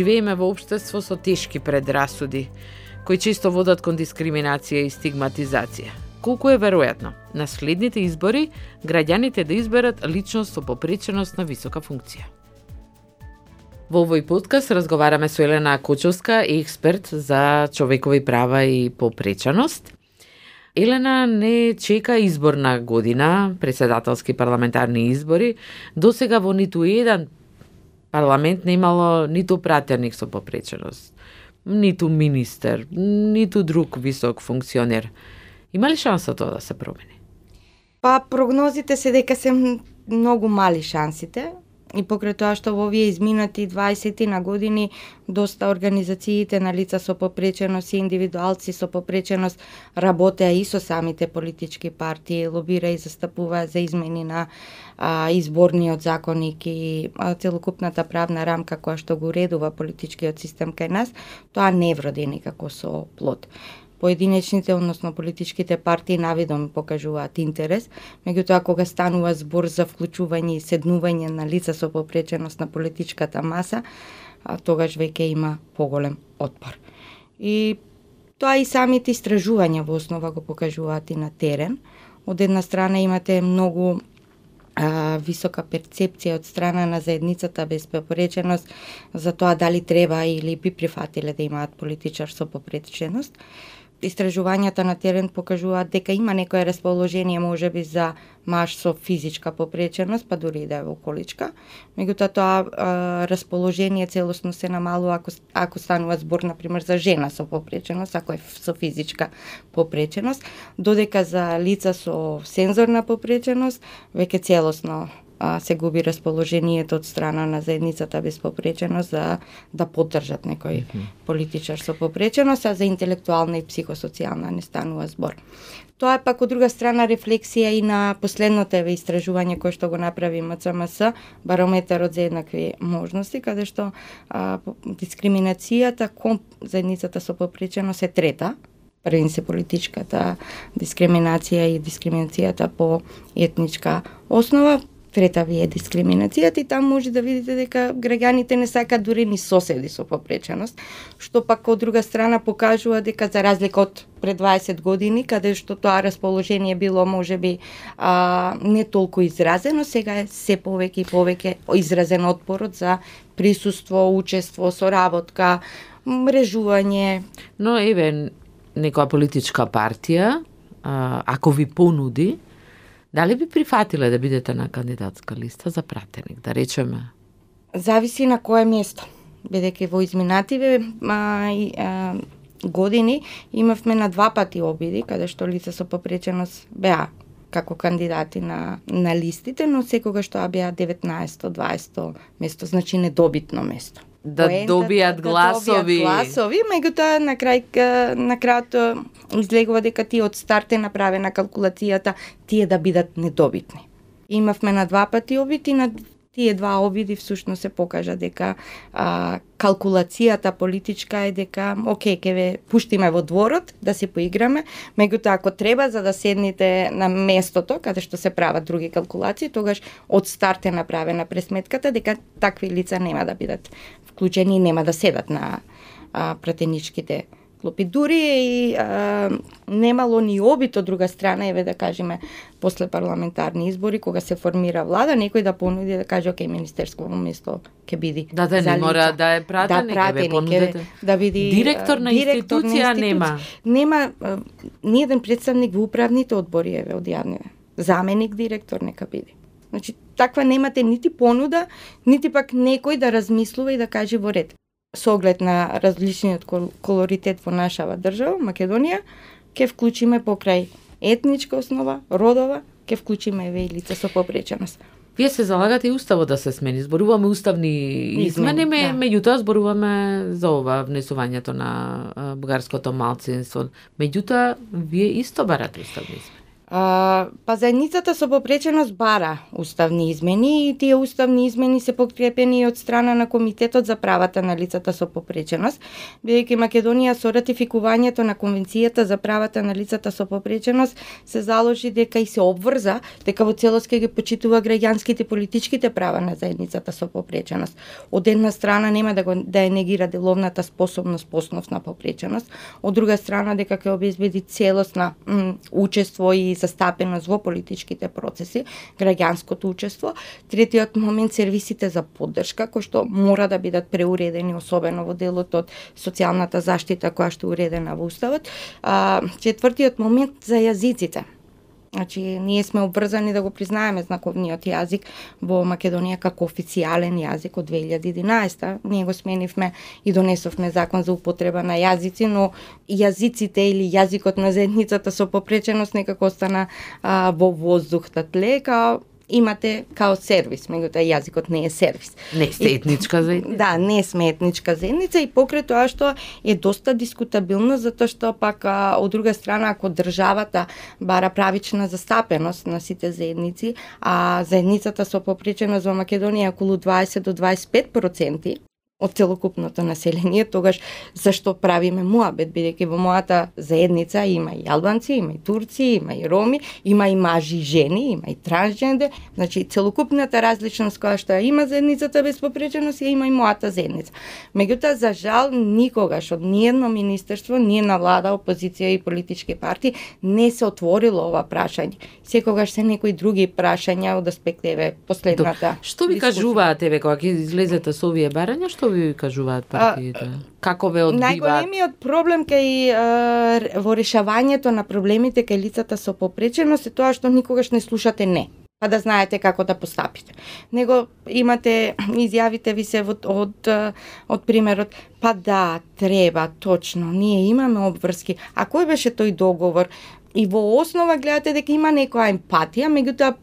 Живееме во општество со тешки предрасуди, кои често водат кон дискриминација и стигматизација. Колку е веројатно на следните избори граѓаните да изберат личност со попреченост на висока функција? Во овој подкаст разговараме со Елена Кочовска, експерт за човекови права и попреченост. Елена не чека изборна година, председателски парламентарни избори. До сега во ниту еден парламент не имало ниту пратерник со попреченост, ниту министер, ниту друг висок функционер. Има ли шанса тоа да се промени? Па прогнозите се дека се многу мали шансите, и покрај тоа што во овие изминати 20 на години доста организациите на лица со попреченост и индивидуалци со попреченост работеа и со самите политички партии, лобира и застапува за измени на а, изборниот законник и а, целокупната правна рамка која што го уредува политичкиот систем кај нас, тоа не вроди никако со плод поединечните, односно политичките партии навидом покажуваат интерес, меѓутоа кога станува збор за вклучување и седнување на лица со попреченост на политичката маса, а, тогаш веќе има поголем отпор. И тоа и самите истражувања во основа го покажуваат и на терен. Од една страна имате многу а, висока перцепција од страна на заедницата без попреченост за тоа дали треба или би прифатиле да имаат политичар со попреченост истражувањата на терен покажуваат дека има некое расположение можеби за маж со физичка попреченост, па дури и да е во количка. Меѓутоа тоа а, расположение целосно се намалува ако ако станува збор на пример за жена со попреченост, ако е со физичка попреченост, додека за лица со сензорна попреченост веќе целосно а, се губи расположението од страна на заедницата без попреченост за да поддржат некој политичар со попреченост, а за интелектуална и психосоцијална не станува збор. Тоа е пак од друга страна рефлексија и на последното еве истражување кое што го направи МЦМС, барометарот за еднакви можности, каде што а, дискриминацијата кон заедницата со попреченост е трета, првин се политичката дискриминација и дискриминацијата по етничка основа, трета ви е дискриминацијата и таму може да видите дека граѓаните не сакаат дури ни соседи со попреченост, што пак од друга страна покажува дека за разлика од пред 20 години, каде што тоа расположение било можеби а, не толку изразено, сега е се повеќе и повеќе изразен отпорот за присуство, учество, соработка, мрежување. Но еве некоја политичка партија, а, ако ви понуди, Дали би прифатиле да бидете на кандидатска листа за пратеник, да речеме? Зависи на кое место. Бидејќи во изминативе а, и, а, години имавме на два пати обиди, каде што лица со попреченост беа како кандидати на, на листите, но секогаш тоа беа 19-20 место, значи недобитно место да поентата, добијат гласови. Да добијат гласови, меѓутоа на крај на крајот излегува дека ти од старт е направена калкулацијата тие да бидат недобитни. Имавме на два пати обид и на тие два обиди всушност се покажа дека а, калкулацијата политичка е дека оке, ке ве пуштиме во дворот да се поиграме, меѓутоа ако треба за да седните на местото каде што се прават други калкулации, тогаш од старт е направена пресметката дека такви лица нема да бидат вклучени и нема да седат на а, пратеничките клупи. Дури и а, немало ни обид од друга страна, еве да кажеме, после парламентарни избори, кога се формира влада, некој да понуди да каже, окей, министерско место ќе биди Да, да, не мора да е пратеник, да, пратеник, понудете. да биди директор на директор институција, на нема. Нема ни еден представник во управните одбори еве од јавниве. Заменик директор нека биде. Значи, таква немате нити понуда, нити пак некој да размислува и да каже во ред со оглед на различниот колоритет во нашава држава, Македонија, ќе вклучиме покрај етничка основа, родова, ќе вклучиме еве и лица со попреченост. Вие се залагате и уставот да се смени. Зборуваме уставни измени, ме, да. меѓутоа зборуваме за ова внесувањето на бугарското малцинство. Меѓутоа, вие исто барате уставни измени. Па заедницата со попреченост бара уставни измени и тие уставни измени се подкрепени од страна на Комитетот за правата на лицата со попреченост, бидејќи Македонија со ратификувањето на Конвенцијата за правата на лицата со попреченост се заложи дека и се обврза дека во целост ќе ги почитува граѓанските политичките права на заедницата со попреченост. Од една страна нема да го да ја негира деловната способност по основ на попреченост, од друга страна дека ќе обезбеди целосна учество и застапеност во политичките процеси, граѓанското учество. Третиот момент сервисите за поддршка кои што мора да бидат преуредени особено во делот од социјалната заштита која што е уредена во уставот. А, четвртиот момент за јазиците Значи, ние сме обрзани да го признаеме знаковниот јазик во Македонија како официјален јазик од 2011 Ние го сменивме и донесовме закон за употреба на јазици, но јазиците или јазикот на заедницата со попреченост некако остана а, во воздухот да лека, имате као сервис, меѓутоа јазикот не е сервис. Не сте етничка заедница? Да, не сме етничка заедница и покрај тоа што е доста дискутабилно затоа што пак а, од друга страна ако државата бара правична застапеност на сите заедници, а заедницата со попреченост во Македонија околу 20 до 25%, од целокупното население, тогаш зашто правиме муабет, бидејќи во мојата заедница има и албанци, има и турци, има и роми, има и мажи и жени, има и трансгендер, значи целокупната различност која што ја има заедницата без попреченост ја има и мојата заедница. Меѓутоа, за жал, никогаш од ниедно министерство, ние на влада, опозиција и политички партии не се отворило ова прашање. Секогаш се некои други прашања од аспект еве последната. Што ви кажуваат еве кога ќе излезете со овие барања, што ви кажуваат партиите? Како ве одбиваат? Најголемиот проблем кај а, во решавањето на проблемите кај лицата со попреченост е тоа што никогаш не слушате не па да знаете како да постапите. Него имате изјавите ви се од, од, од примерот, па да, треба, точно, ние имаме обврски. А кој беше тој договор? И во основа гледате дека има некоја емпатија, меѓутоа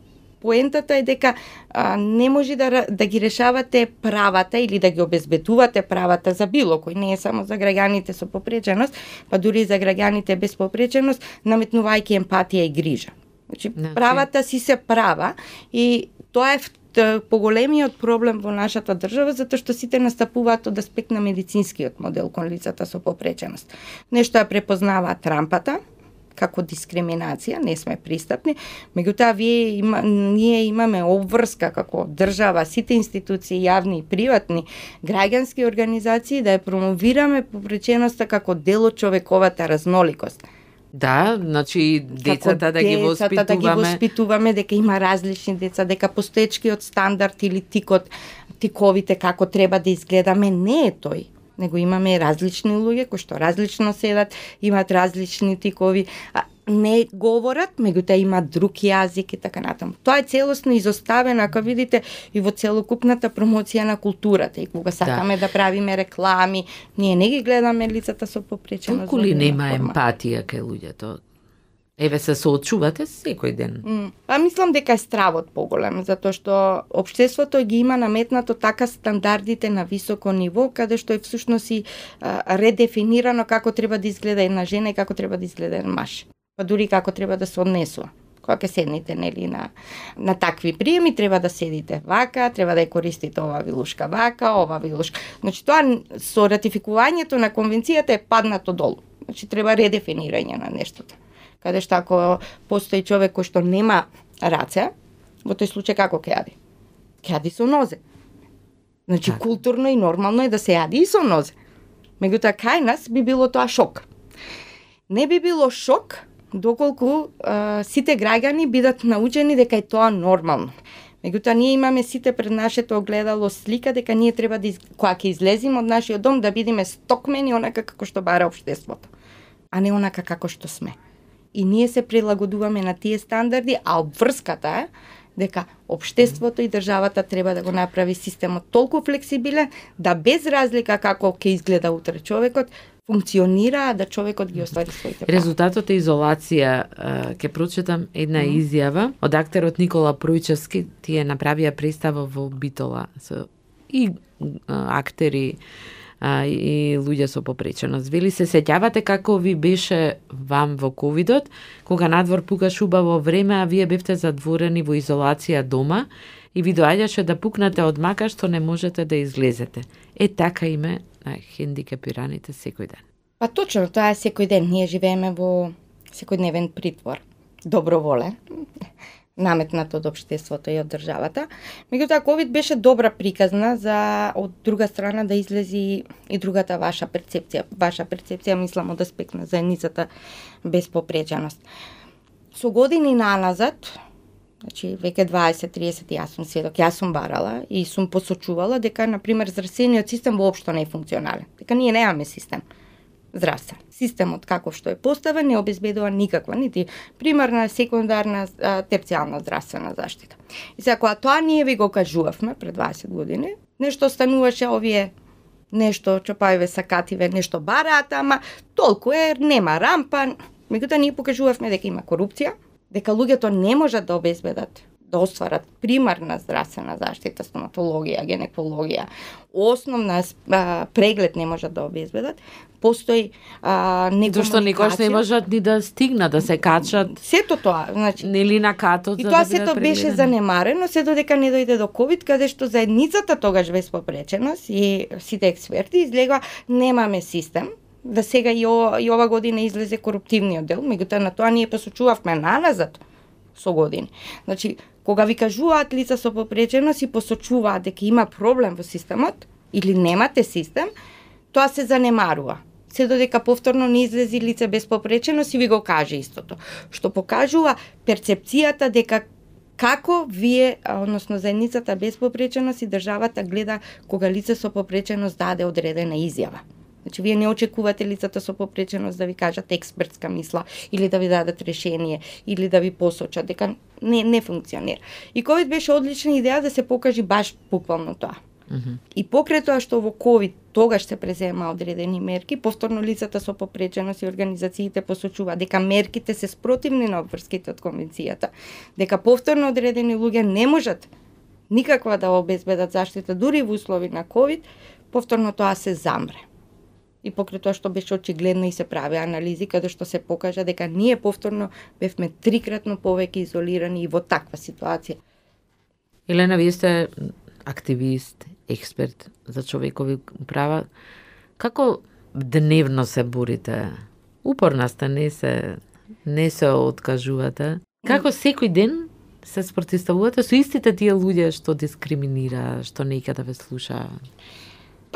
поентата е дека а, не може да, да ги решавате правата или да ги обезбедувате правата за било кој, не е само за граѓаните со попреченост, па дури и за граѓаните без попреченост, наметнувајќи емпатија и грижа. Значи, значи... правата си се права и тоа е поголемиот проблем во нашата држава затоа што сите настапуваат од аспект на медицинскиот модел кон лицата со попреченост. Нешто ја препознаваат рампата, како дискриминација, не сме пристапни, меѓутоа вие има, ние имаме обврска како држава, сите институции, јавни и приватни, граѓански организации да ја промовираме попреченоста како дел од човековата разноликост. Да, значи децата да ги воспитуваме. да ги воспитуваме дека има различни деца, дека постоечкиот стандард или тикот, тиковите како треба да изгледаме не е тој него имаме различни луѓе кои што различно седат, имаат различни тикови, а, не говорат, меѓутоа имаат друг јазик и така натаму. Тоа е целосно изоставено, ако видите, и во целокупната промоција на културата. И кога сакаме да, да правиме реклами, ние не ги гледаме лицата со попреченост. Толку ли нема емпатија кај луѓето? Еве се соочувате секој ден. Mm. Па мислам дека е стравот поголем, затоа што општеството ги има наметнато така стандардите на високо ниво, каде што е всушност и а, редефинирано како треба да изгледа една жена и како треба да изгледа еден маж. Па дури како треба да се однесува кога ќе седнете нели на на такви приеми треба да седите вака, треба да ја користите ова вилушка вака, ова вилушка. Значи тоа со ратификувањето на конвенцијата е паднато долу. Значи треба редефинирање на нештото каде што ако постои човек кој што нема раце, во тој случај како ќе јади? Ќе јади со нозе. Значи, така. културно и нормално е да се јади и со нозе. Меѓутоа, кај нас би било тоа шок. Не би било шок доколку а, сите граѓани бидат научени дека е тоа нормално. Меѓутоа, ние имаме сите пред нашето огледало слика дека ние треба да, из... кога ќе излеземе од нашиот дом, да бидеме стокмени онака како што бара општеството, а не онака како што сме и ние се прилагодуваме на тие стандарди, а обврската е дека обштеството и државата треба да го направи системот толку флексибилен да без разлика како ќе изгледа утре човекот, функционира да човекот ги оствари своите права. Резултатот е изолација. Ке прочитам една mm. изјава од актерот Никола Пројчевски. Тие направија представа во Битола со и актери а, и луѓе со попреченост. Вели се сеќавате како ви беше вам во ковидот, кога надвор пукаш убаво време, а вие бевте задворени во изолација дома и ви доаѓаше да пукнате од мака што не можете да излезете. Е така име на хендикапираните секој ден. Па точно, тоа е секој ден. Ние живееме во секојдневен притвор. Доброволен наметнат од општеството и од државата. Меѓутоа, ковид беше добра приказна за од друга страна да излези и другата ваша перцепција. Ваша перцепција, мислам, од аспект на заедницата без. Со години наназад, Значи, веќе 20-30 јас сум сведок, јас сум барала и сум посочувала дека, на пример, здравствениот систем воопшто не е функционален. Дека ние немаме систем здравствен. Системот каков што е поставен не обезбедува никаква, нити примарна, секундарна, терцијална здравствена заштита. И сега, кога тоа ние ви го кажувавме пред 20 години, нешто стануваше овие нешто чопајве сакативе, нешто бараат, ама толку е, нема рампа. Меѓутоа ние покажувавме дека има корупција, дека луѓето не можат да обезбедат да остварат примарна здравствена заштита, стоматологија, гинекологија, основна а, преглед не можат да обезбедат, постои а, некомуникација. што никош не можат ни да стигнат, да се качат. Сето тоа, значи. Нели на катот. И тоа да сето беше занемарено, се додека не дојде до ковид, каде што заедницата тогаш без попреченост и сите експерти излегува немаме систем, да сега и, ова, и ова година излезе коруптивниот дел, меѓутоа на тоа ние посочувавме наназад со години. Значи, кога ви кажуваат лица со попреченост и посочуваат дека има проблем во системот или немате систем, тоа се занемарува. Се додека повторно не излези лице без попреченост и ви го каже истото. Што покажува перцепцијата дека како вие, односно заедницата без попреченост и државата гледа кога лице со попреченост даде одредена изјава. Значи, вие не очекувате лицата со попреченост да ви кажат експертска мисла или да ви дадат решение или да ви посочат дека не не функционира. И ковид беше одлична идеја да се покажи баш буквално тоа. Mm -hmm. И покрај тоа што во ковид тогаш се презема одредени мерки, повторно лицата со попреченост и организациите посочува дека мерките се спротивни на обврските од конвенцијата, дека повторно одредени луѓе не можат никаква да обезбедат заштита дури во услови на ковид, повторно тоа се замре и покрај тоа што беше очигледно и се прави анализи каде што се покажа дека ние повторно бевме трикратно повеќе изолирани и во таква ситуација. Елена, вие сте активист, експерт за човекови права. Како дневно се борите? Упорна сте, не се не се откажувате. Како секој ден се спротиставувате со истите тие луѓе што дискриминира, што никада ве слуша?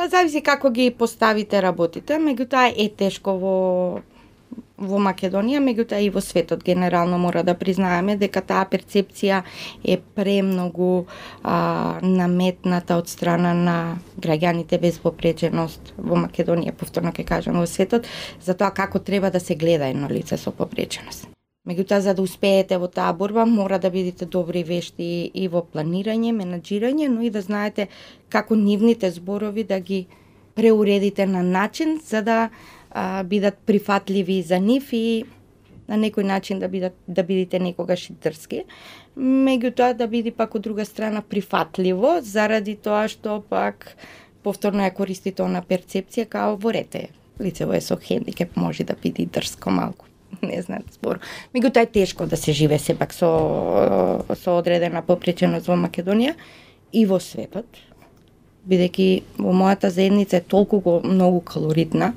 Па зависи како ги поставите работите, меѓутоа е тешко во во Македонија, меѓутоа и во светот генерално мора да признаеме дека таа перцепција е премногу а, наметната од страна на граѓаните без попреченост во Македонија, повторно ќе кажам во светот, за тоа како треба да се гледа едно лице со попреченост. Меѓутоа, за да успеете во таа борба, мора да бидете добри вешти и во планирање, менаџирање, но и да знаете како нивните зборови да ги преуредите на начин за да а, бидат прифатливи за нив и на некој начин да бидат да бидете некогаш и дрски. Меѓутоа да биде пак од друга страна прифатливо заради тоа што пак повторно ја користите на перцепција како ворете лицево е со хендикеп може да биде дрско малку. не знам збор. Меѓутоа е тешко да се живе сепак со э, со одредена попреченост во Македонија и во светот, бидејќи во мојата заедница е толку многу калоритна,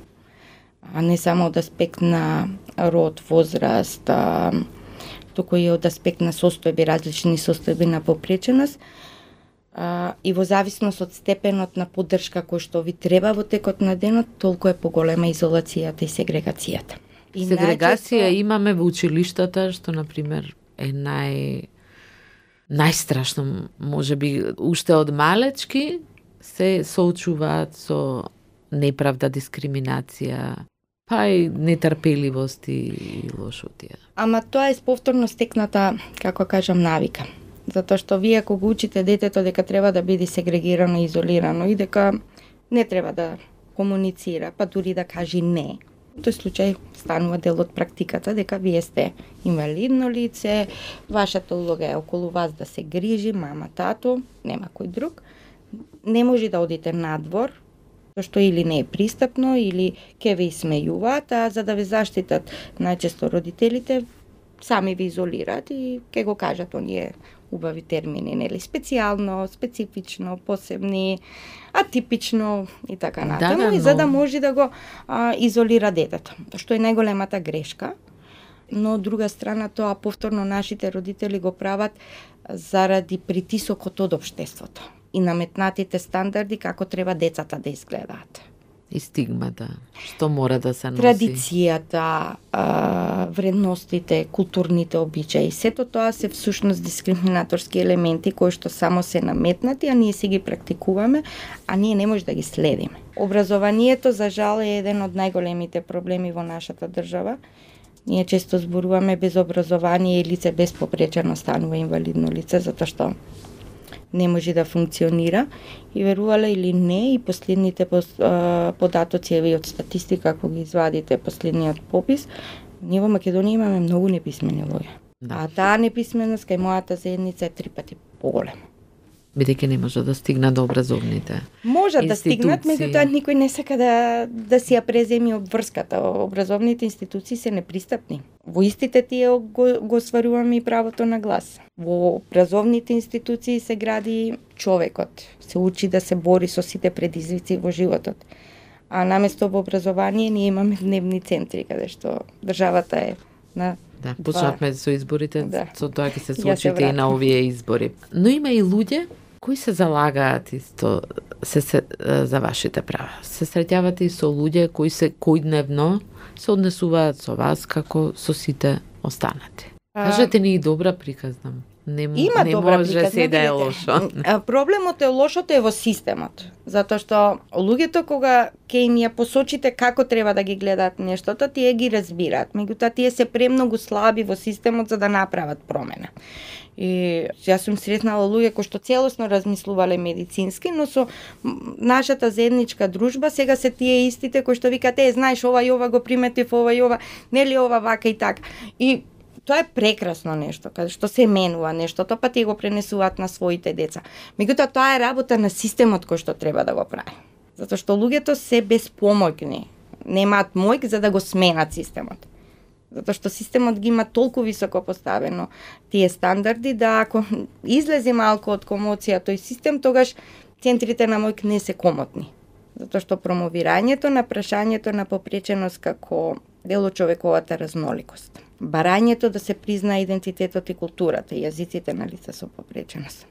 а не само од аспект на род, возраст, а, туку и од аспект на состојби, различни состојби на попреченост, а, и во зависност од степенот на поддршка кој што ви треба во текот на денот, толку е поголема изолацијата и сегрегацијата. И Сегрегација најчесто... имаме во училиштата, што, на пример, е нај... најстрашно, може би, уште од малечки се соочуваат со неправда, дискриминација, па и нетрпеливост и лошотија. Ама тоа е повторно стекната, како кажам, навика. Затоа што вие ако го учите детето дека треба да биде сегрегирано и изолирано и дека не треба да комуницира, па дури да кажи не, тој случај станува дел од практиката дека вие сте инвалидно лице, вашата улога е околу вас да се грижи, мама, тато, нема кој друг. Не може да одите надвор, што или не е пристапно, или ке ве смејуваат, а за да ве заштитат најчесто родителите, сами ве изолираат и ке го кажат оние убави термини, нели, специјално, специфично, посебни, атипично и така натаму, да, и за да но- може да го а, изолира детето, што е најголемата грешка. Но од друга страна тоа повторно нашите родители го прават заради притисокот од општеството и наметнатите стандарди како треба децата да изгледаат. И стигмата, што мора да се носи. Традицијата, вредностите, културните обичаи, сето тоа се всушност дискриминаторски елементи кои што само се наметнати, а ние си ги практикуваме, а ние не може да ги следиме. Образованието, за жал, е еден од најголемите проблеми во нашата држава. Ние често зборуваме без образование и лице без попречено станува инвалидно лице, затоа што не може да функционира и верувале или не и последните податоци еве од статистика ако ги извадите последниот попис ние во Македонија имаме многу неписмени луѓе. Да. А таа неписменост кај мојата заедница е три пати поголема. Бидејќи не може да стигна до образовните. Можат да стигнат, меѓутоа никој не сака да да си ја преземи обврската. Образовните институции се непристапни. Во истите тие го, го сваруваме и правото на глас. Во образовните институции се гради човекот, се учи да се бори со сите предизвици во животот. А наместо во образование ние имаме дневни центри каде што државата е на Да, почнавме со изборите, Да. со тоа ќе се случите и на овие избори. Но има и луѓе кои се залагаат исто се, се за вашите права. Се среќавате и со луѓе кои се којдневно се однесуваат со вас како со сите останати. Кажете ни и добра приказна. Не, Има не добра може приказна, се да е лошо. Проблемот е лошото е во системот. Затоа што луѓето кога ќе им ја посочите како треба да ги гледаат нештото, тие ги разбираат. Меѓутоа тие се премногу слаби во системот за да направат промена. И јас сум сретнала луѓе кои што целосно размислувале медицински, но со нашата заедничка дружба сега се тие истите кои што викаат е знаеш ова и ова го приметив, ова и ова, нели ова вака и така. И тоа е прекрасно нешто, каде што се менува нештото, па тие го пренесуваат на своите деца. Меѓутоа тоа е работа на системот кој што треба да го прави. Затоа што луѓето се безпомоќни, немаат мојк за да го сменат системот. Затоа што системот ги има толку високо поставено тие стандарди да ако излезе малку од комоција тој систем, тогаш центрите на мојк не се комотни. Затоа што промовирањето на прашањето на попреченост како дел од човековата разноликост. Барањето да се признае идентитетот и културата јазиците на лица со попреченост.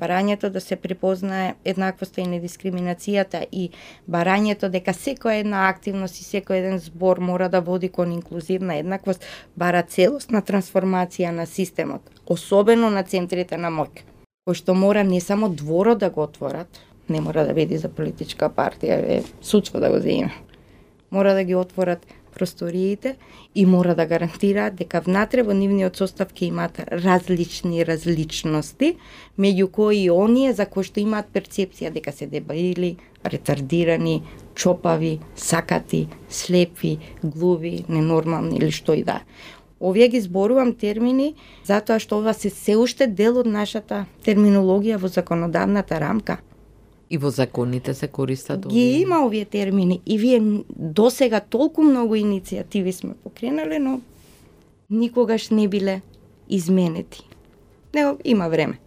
Барањето да се препознае еднаквоста и недискриминацијата и барањето дека секоја една активност и секој еден збор мора да води кон инклузивна еднаквост, бара целосна трансформација на системот, особено на центрите на моќ, кој што мора не само дворот да го отворат, не мора да биде за политичка партија, е судство да го земе. Мора да ги отворат просториите и мора да гарантираат дека внатре во нивниот состав ќе имаат различни различности, меѓу кои и оние за кои што имаат перцепција дека се дебели, ретардирани, чопави, сакати, слепи, глуви, ненормални или што и да. Овие ги зборувам термини затоа што ова се се уште дел од нашата терминологија во законодавната рамка. И во законите се користат Ги има овие термини и вие до сега толку многу иницијативи сме покренали, но никогаш не биле изменети. Не, има време.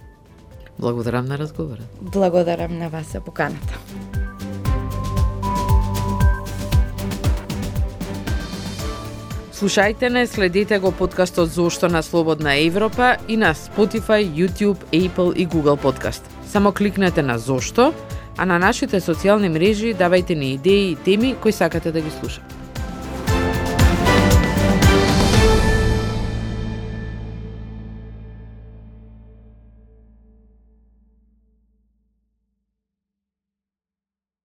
Благодарам на разговорот. Благодарам на вас за поканата. Слушајте не, следете го подкастот Зошто на Слободна Европа и на Spotify, YouTube, Apple и Google Podcast. Само кликнете на Зошто, а на нашите социјални мрежи давајте ни идеи и теми кои сакате да ги слушате.